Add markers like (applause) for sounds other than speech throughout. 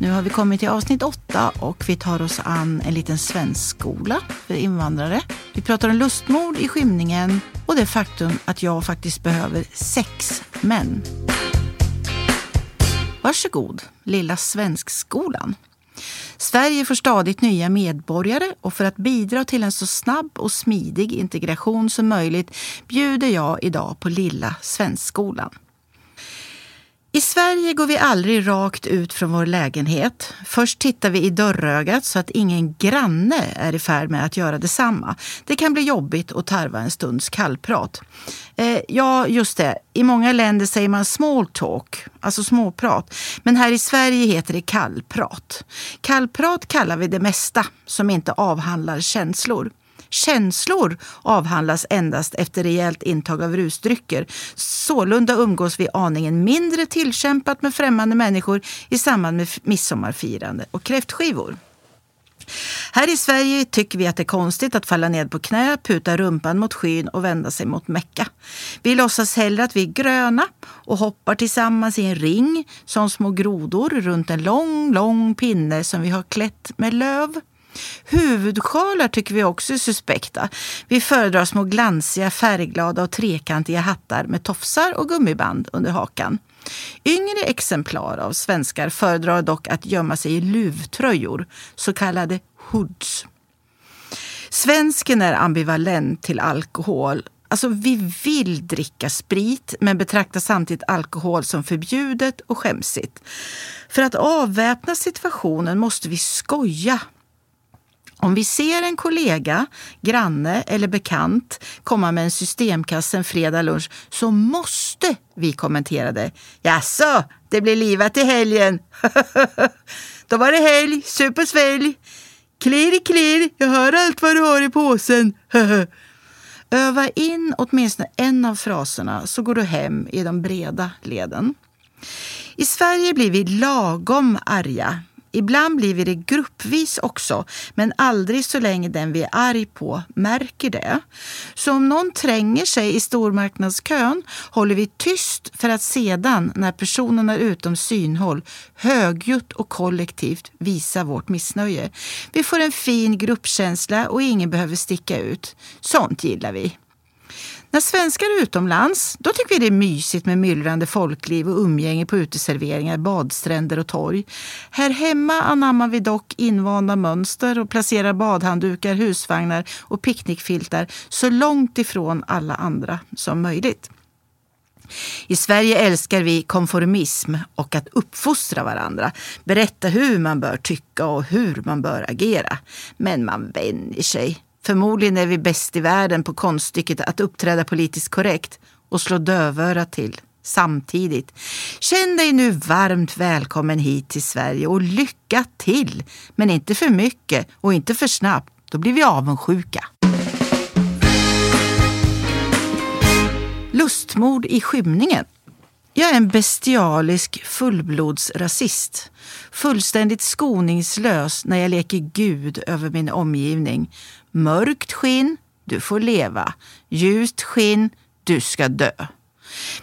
Nu har vi kommit till avsnitt åtta och vi tar oss an en liten svenskskola för invandrare. Vi pratar om lustmord i skymningen och det faktum att jag faktiskt behöver sex män. Varsågod, lilla svenskskolan. Sverige får stadigt nya medborgare och för att bidra till en så snabb och smidig integration som möjligt bjuder jag idag på Lilla Svenskskolan. I Sverige går vi aldrig rakt ut från vår lägenhet. Först tittar vi i dörrögat så att ingen granne är i färd med att göra detsamma. Det kan bli jobbigt och tarva en stunds kallprat. Eh, ja, just det. I många länder säger man small talk, alltså småprat. Men här i Sverige heter det kallprat. Kallprat kallar vi det mesta som inte avhandlar känslor. Känslor avhandlas endast efter rejält intag av rusdrycker. Sålunda umgås vi aningen mindre tillkämpat med främmande människor i samband med midsommarfirande och kräftskivor. Här i Sverige tycker vi att det är konstigt att falla ned på knä, puta rumpan mot skyn och vända sig mot Mecka. Vi låtsas hellre att vi är gröna och hoppar tillsammans i en ring som små grodor runt en lång, lång pinne som vi har klätt med löv. Huvudsjalar tycker vi också är suspekta. Vi föredrar små glansiga, färgglada och trekantiga hattar med tofsar och gummiband under hakan. Yngre exemplar av svenskar föredrar dock att gömma sig i luvtröjor, så kallade hoods. Svensken är ambivalent till alkohol. Alltså, vi vill dricka sprit men betraktar samtidigt alkohol som förbjudet och skämsigt. För att avväpna situationen måste vi skoja om vi ser en kollega, granne eller bekant komma med en systemkasse en fredag lunch så måste vi kommentera det. Jaså, det blir livat i helgen. (laughs) Då var det helg, sup och svälj. Klirr, klirr, jag hör allt vad du har i påsen. (laughs) Öva in åtminstone en av fraserna så går du hem i de breda leden. I Sverige blir vi lagom arga Ibland blir vi det gruppvis också, men aldrig så länge den vi är arg på märker det. Så om någon tränger sig i stormarknadskön håller vi tyst för att sedan, när personen är utom synhåll, högljutt och kollektivt visa vårt missnöje. Vi får en fin gruppkänsla och ingen behöver sticka ut. Sånt gillar vi. När svenskar är utomlands, då tycker vi det är mysigt med myllrande folkliv och umgänge på uteserveringar, badstränder och torg. Här hemma anammar vi dock invanda mönster och placerar badhanddukar, husvagnar och picknickfiltar så långt ifrån alla andra som möjligt. I Sverige älskar vi konformism och att uppfostra varandra. Berätta hur man bör tycka och hur man bör agera. Men man vänjer sig. Förmodligen är vi bäst i världen på konststycket att uppträda politiskt korrekt och slå dövörat till samtidigt. Känn dig nu varmt välkommen hit till Sverige och lycka till! Men inte för mycket och inte för snabbt. Då blir vi avundsjuka. Lustmord i skymningen. Jag är en bestialisk fullblodsrasist. Fullständigt skoningslös när jag leker Gud över min omgivning. Mörkt skinn, du får leva. Ljust skinn, du ska dö.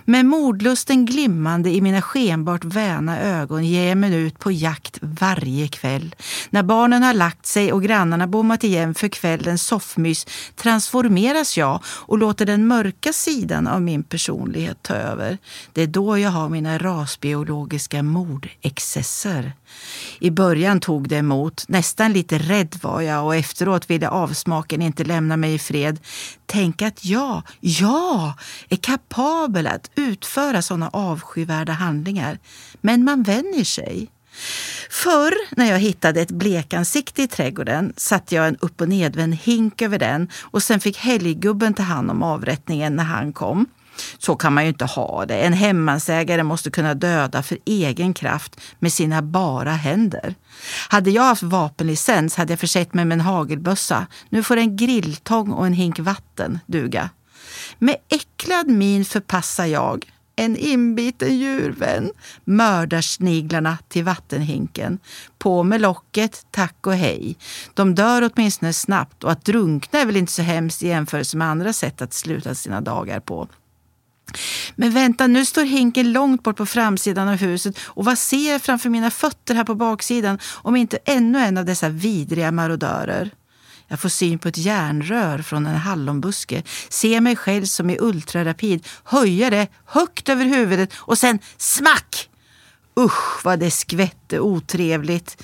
Med mordlusten glimmande i mina skenbart väna ögon ger jag mig ut på jakt varje kväll. När barnen har lagt sig och grannarna bommat igen för kvällens soffmys transformeras jag och låter den mörka sidan av min personlighet ta över. Det är då jag har mina rasbiologiska mordexcesser. I början tog det emot, nästan lite rädd var jag och efteråt ville avsmaken inte lämna mig i fred. Tänk att jag, jag, är kapabel att utföra sådana avskyvärda handlingar. Men man vänjer sig. Förr när jag hittade ett blekansikte i trädgården satte jag en upp och nedvänd hink över den och sen fick helggubben ta hand om avrättningen när han kom. Så kan man ju inte ha det. En hemmansägare måste kunna döda för egen kraft med sina bara händer. Hade jag haft vapenlicens hade jag försett mig med en hagelbössa. Nu får en grilltång och en hink vatten duga. Med äcklad min förpassar jag, en inbiten djurvän, mördarsniglarna till vattenhinken. På med locket, tack och hej. De dör åtminstone snabbt och att drunkna är väl inte så hemskt i jämförelse med andra sätt att sluta sina dagar på. Men vänta, nu står hinken långt bort på framsidan av huset och vad ser jag framför mina fötter här på baksidan om inte ännu en av dessa vidriga marodörer? Jag får syn på ett järnrör från en hallonbuske, ser mig själv som i ultrarapid, höja det högt över huvudet och sen smack! Usch vad det skvätte otrevligt.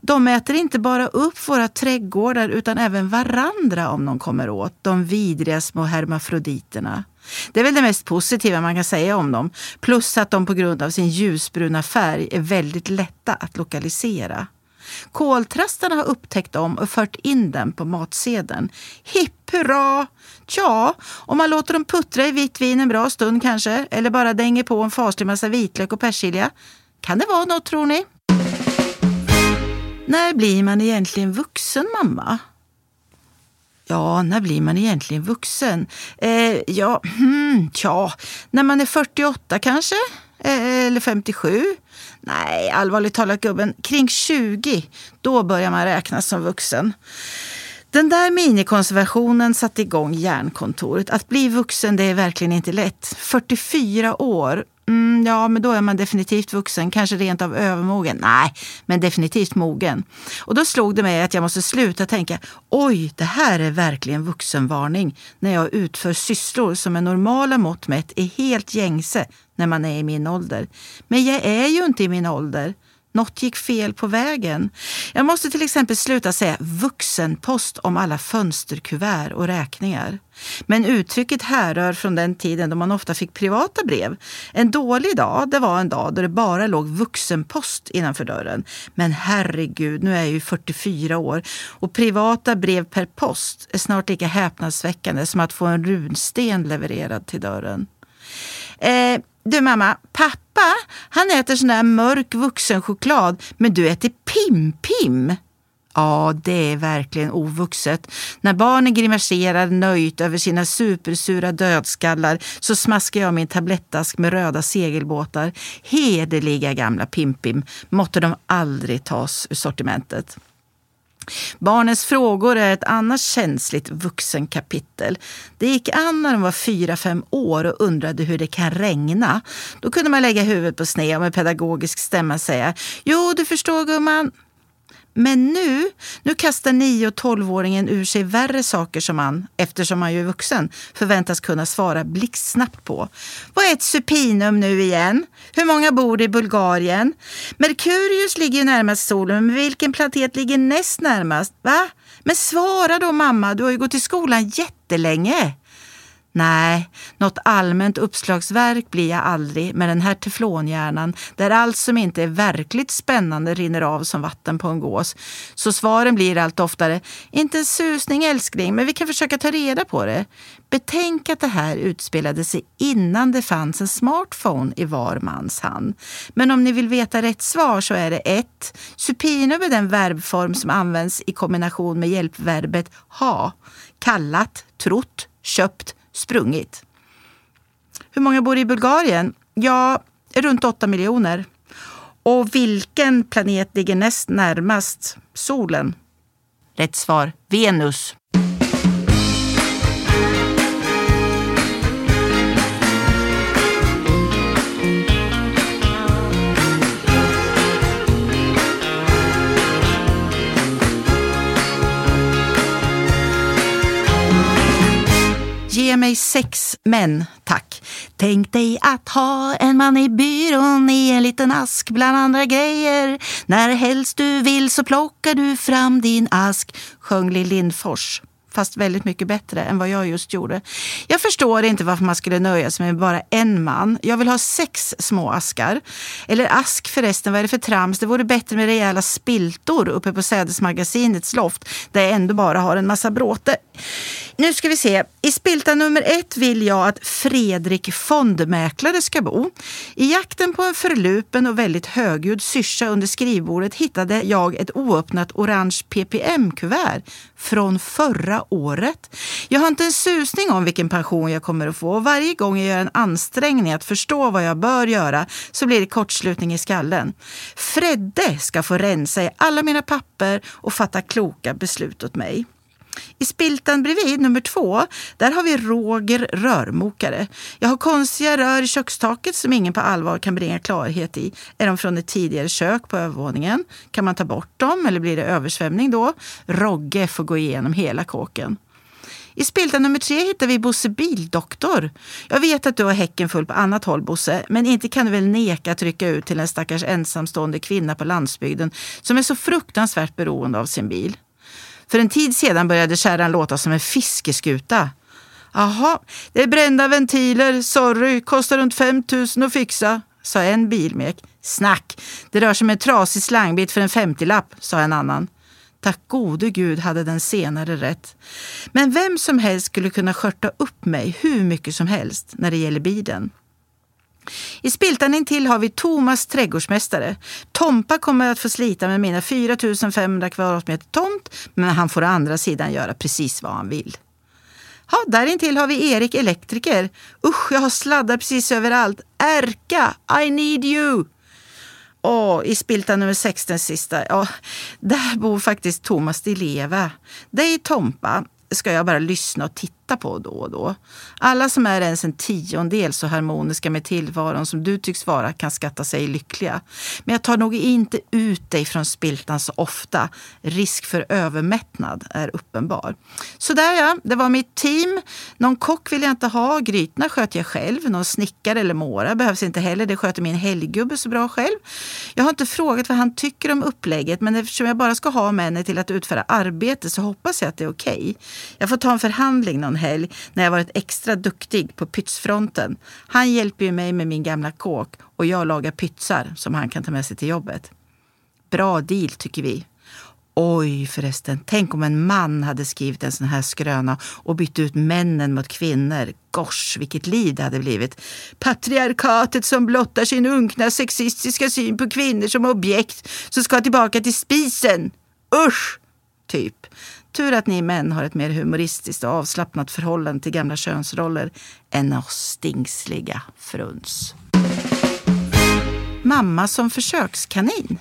De äter inte bara upp våra trädgårdar utan även varandra om de kommer åt, de vidriga små hermafroditerna. Det är väl det mest positiva man kan säga om dem. Plus att de på grund av sin ljusbruna färg är väldigt lätta att lokalisera. Koltrastarna har upptäckt dem och fört in dem på matsedeln. Hipp hurra! Tja, om man låter dem puttra i vitt vin en bra stund kanske, eller bara dänger på en faslig massa vitlök och persilja. Kan det vara något tror ni? När blir man egentligen vuxen mamma? Ja, när blir man egentligen vuxen? Eh, ja, hmm, tja, när man är 48 kanske? Eh, eller 57? Nej, allvarligt talat gubben, kring 20, då börjar man räknas som vuxen. Den där minikonservationen satte igång hjärnkontoret. Att bli vuxen det är verkligen inte lätt. 44 år, Mm, ja, men då är man definitivt vuxen, kanske rent av övermogen. Nej, men definitivt mogen. Och då slog det mig att jag måste sluta tänka, oj, det här är verkligen vuxenvarning, när jag utför sysslor som med normala mått mätt är helt gängse när man är i min ålder. Men jag är ju inte i min ålder. Något gick fel på vägen. Jag måste till exempel sluta säga vuxenpost om alla fönsterkuvert och räkningar. Men uttrycket härrör från den tiden då man ofta fick privata brev. En dålig dag, det var en dag då det bara låg vuxenpost innanför dörren. Men herregud, nu är jag ju 44 år och privata brev per post är snart lika häpnadsväckande som att få en runsten levererad till dörren. Eh, du mamma, pappa han äter sån där mörk vuxenchoklad men du äter Pim-Pim. Ja, det är verkligen ovuxet. När barnen grimaserar nöjt över sina supersura dödskallar så smaskar jag min tablettask med röda segelbåtar. Hederliga gamla Pim-Pim måtte de aldrig tas ur sortimentet. Barnens frågor är ett annars känsligt vuxenkapitel. Det gick an när de var fyra, fem år och undrade hur det kan regna. Då kunde man lägga huvudet på sned och med pedagogisk stämma säga Jo, du förstår gumman, men nu, nu kastar 9 och 12-åringen ur sig värre saker som man, eftersom man ju är vuxen, förväntas kunna svara blixtsnabbt på. Vad är ett supinum nu igen? Hur många bor i Bulgarien? Merkurius ligger ju närmast solen, men vilken planet ligger näst närmast? Va? Men svara då mamma, du har ju gått i skolan jättelänge. Nej, något allmänt uppslagsverk blir jag aldrig med den här teflonhjärnan där allt som inte är verkligt spännande rinner av som vatten på en gås. Så svaren blir allt oftare, inte en susning älskling, men vi kan försöka ta reda på det. Betänk att det här utspelade sig innan det fanns en smartphone i var mans hand. Men om ni vill veta rätt svar så är det 1. Supinum är den verbform som används i kombination med hjälpverbet ha. Kallat, trott, köpt, sprungit. Hur många bor i Bulgarien? Ja, runt 8 miljoner. Och vilken planet ligger näst närmast solen? Rätt svar, Venus. Mig sex män, tack. Tänk dig att ha en man i byrån i en liten ask bland andra grejer. När helst du vill så plockar du fram din ask, sjöng Lill Lindfors fast väldigt mycket bättre än vad jag just gjorde. Jag förstår inte varför man skulle nöja sig med bara en man. Jag vill ha sex små askar. Eller ask förresten, vad är det för trams? Det vore bättre med rejäla spiltor uppe på sädesmagasinets loft där jag ändå bara har en massa bråte. Nu ska vi se. I spilta nummer ett vill jag att Fredrik Fondmäklare ska bo. I jakten på en förlupen och väldigt högljudd syrsa under skrivbordet hittade jag ett oöppnat orange PPM-kuvert från förra året. Jag har inte en susning om vilken pension jag kommer att få och varje gång jag gör en ansträngning att förstå vad jag bör göra så blir det kortslutning i skallen. Fredde ska få rensa i alla mina papper och fatta kloka beslut åt mig. I spiltan bredvid, nummer två, där har vi Roger Rörmokare. Jag har konstiga rör i kökstaket som ingen på allvar kan bringa klarhet i. Är de från ett tidigare kök på övervåningen? Kan man ta bort dem eller blir det översvämning då? Rogge får gå igenom hela kåken. I spiltan nummer tre hittar vi Bosse Bildoktor. Jag vet att du har häcken full på annat håll Bosse, men inte kan du väl neka att rycka ut till en stackars ensamstående kvinna på landsbygden som är så fruktansvärt beroende av sin bil. För en tid sedan började kärran låta som en fiskeskuta. Jaha, det är brända ventiler, sorry, kostar runt 5 000 att fixa, sa en bilmek. Snack, det rör sig om en trasig slangbit för en 50-lapp, sa en annan. Tack gode gud hade den senare rätt. Men vem som helst skulle kunna skörta upp mig hur mycket som helst när det gäller bilen. I spiltan till har vi Thomas trädgårdsmästare. Tompa kommer att få slita med mina 4500 kvadratmeter tomt, men han får å andra sidan göra precis vad han vill. Ja, där intill har vi Erik elektriker. Usch, jag har sladdar precis överallt. Erka, I need you! Åh, i spiltan nummer 6, den sista, ja, där bor faktiskt Thomas Di Leva. Dig Tompa ska jag bara lyssna och titta titta på då och då. Alla som är ens en tiondel så harmoniska med tillvaron som du tycks vara kan skatta sig lyckliga. Men jag tar nog inte ut dig från spiltan så ofta. Risk för övermättnad är uppenbar. Så där ja, det var mitt team. Någon kock vill jag inte ha. Grytorna sköter jag själv. Någon snickare eller måra behövs inte heller. Det sköter min helggubbe så bra själv. Jag har inte frågat vad han tycker om upplägget men eftersom jag bara ska ha männen till att utföra arbete så hoppas jag att det är okej. Okay. Jag får ta en förhandling någon helg när jag varit extra duktig på pytsfronten. Han hjälper ju mig med min gamla kåk och jag lagar pytsar som han kan ta med sig till jobbet. Bra deal tycker vi. Oj förresten, tänk om en man hade skrivit en sån här skröna och bytt ut männen mot kvinnor. Gosh, vilket liv det hade blivit. Patriarkatet som blottar sin unkna sexistiska syn på kvinnor som objekt som ska tillbaka till spisen. Usch! Typ. Tur att ni män har ett mer humoristiskt och avslappnat förhållande till gamla könsroller än oss stingsliga fruns. Mamma som försökskanin.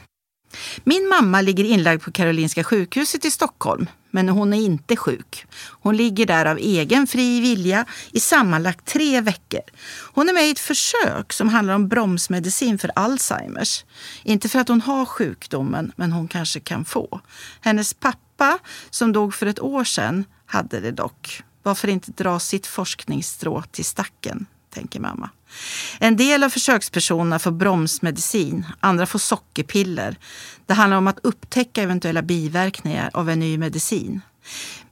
Min mamma ligger inlagd på Karolinska sjukhuset i Stockholm, men hon är inte sjuk. Hon ligger där av egen fri vilja i sammanlagt tre veckor. Hon är med i ett försök som handlar om bromsmedicin för Alzheimers. Inte för att hon har sjukdomen, men hon kanske kan få. Hennes pappa pappa, som dog för ett år sedan, hade det dock. Varför inte dra sitt forskningsstrå till stacken, tänker mamma. En del av försökspersonerna får bromsmedicin, andra får sockerpiller. Det handlar om att upptäcka eventuella biverkningar av en ny medicin.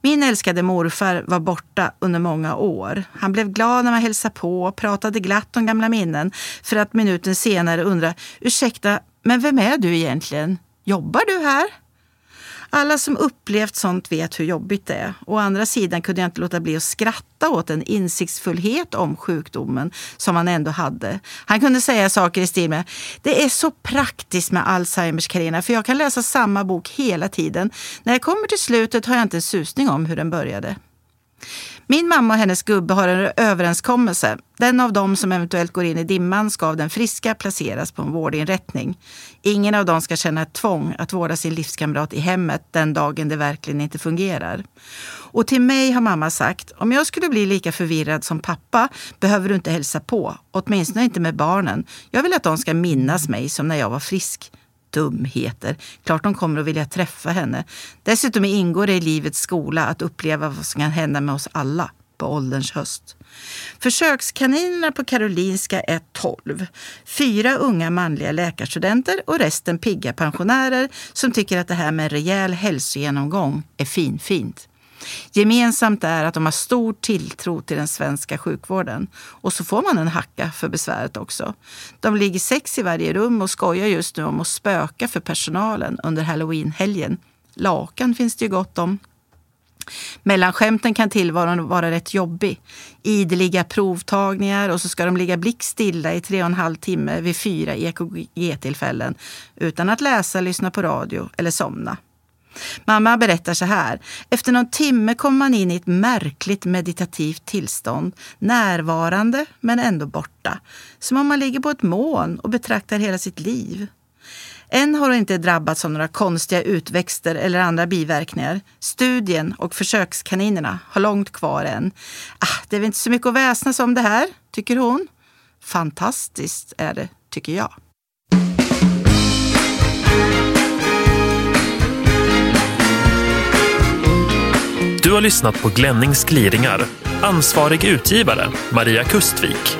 Min älskade morfar var borta under många år. Han blev glad när man hälsade på och pratade glatt om gamla minnen för att minuten senare undra, ursäkta, men vem är du egentligen? Jobbar du här? Alla som upplevt sånt vet hur jobbigt det är. Å andra sidan kunde jag inte låta bli att skratta åt den insiktsfullhet om sjukdomen som han ändå hade. Han kunde säga saker i stil med Det är så praktiskt med Alzheimers Carina, för jag kan läsa samma bok hela tiden. När jag kommer till slutet har jag inte en susning om hur den började. Min mamma och hennes gubbe har en överenskommelse. Den av dem som eventuellt går in i dimman ska av den friska placeras på en vårdinrättning. Ingen av dem ska känna ett tvång att vårda sin livskamrat i hemmet den dagen det verkligen inte fungerar. Och till mig har mamma sagt, om jag skulle bli lika förvirrad som pappa behöver du inte hälsa på, åtminstone inte med barnen. Jag vill att de ska minnas mig som när jag var frisk dumheter. Klart de kommer att vilja träffa henne. Dessutom ingår det i livets skola att uppleva vad som kan hända med oss alla på ålderns höst. Försökskaninerna på Karolinska är 12. Fyra unga manliga läkarstudenter och resten pigga pensionärer som tycker att det här med en rejäl hälsogenomgång är finfint. Gemensamt är att de har stor tilltro till den svenska sjukvården. Och så får man en hacka för besväret också. De ligger sex i varje rum och skojar just nu om att spöka för personalen under halloweenhelgen. Lakan finns det ju gott om. Mellan skämten kan tillvaron vara rätt jobbig. Ideliga provtagningar och så ska de ligga blickstilla i tre och en halv timme vid fyra EKG-tillfällen utan att läsa, lyssna på radio eller somna. Mamma berättar så här. Efter någon timme kommer man in i ett märkligt meditativt tillstånd. Närvarande men ändå borta. Som om man ligger på ett moln och betraktar hela sitt liv. Än har hon inte drabbats av några konstiga utväxter eller andra biverkningar. Studien och försökskaninerna har långt kvar än. Ah, det är väl inte så mycket att väsnas om det här, tycker hon. Fantastiskt är det, tycker jag. Du har lyssnat på Glennings gliringar. Ansvarig utgivare, Maria Kustvik.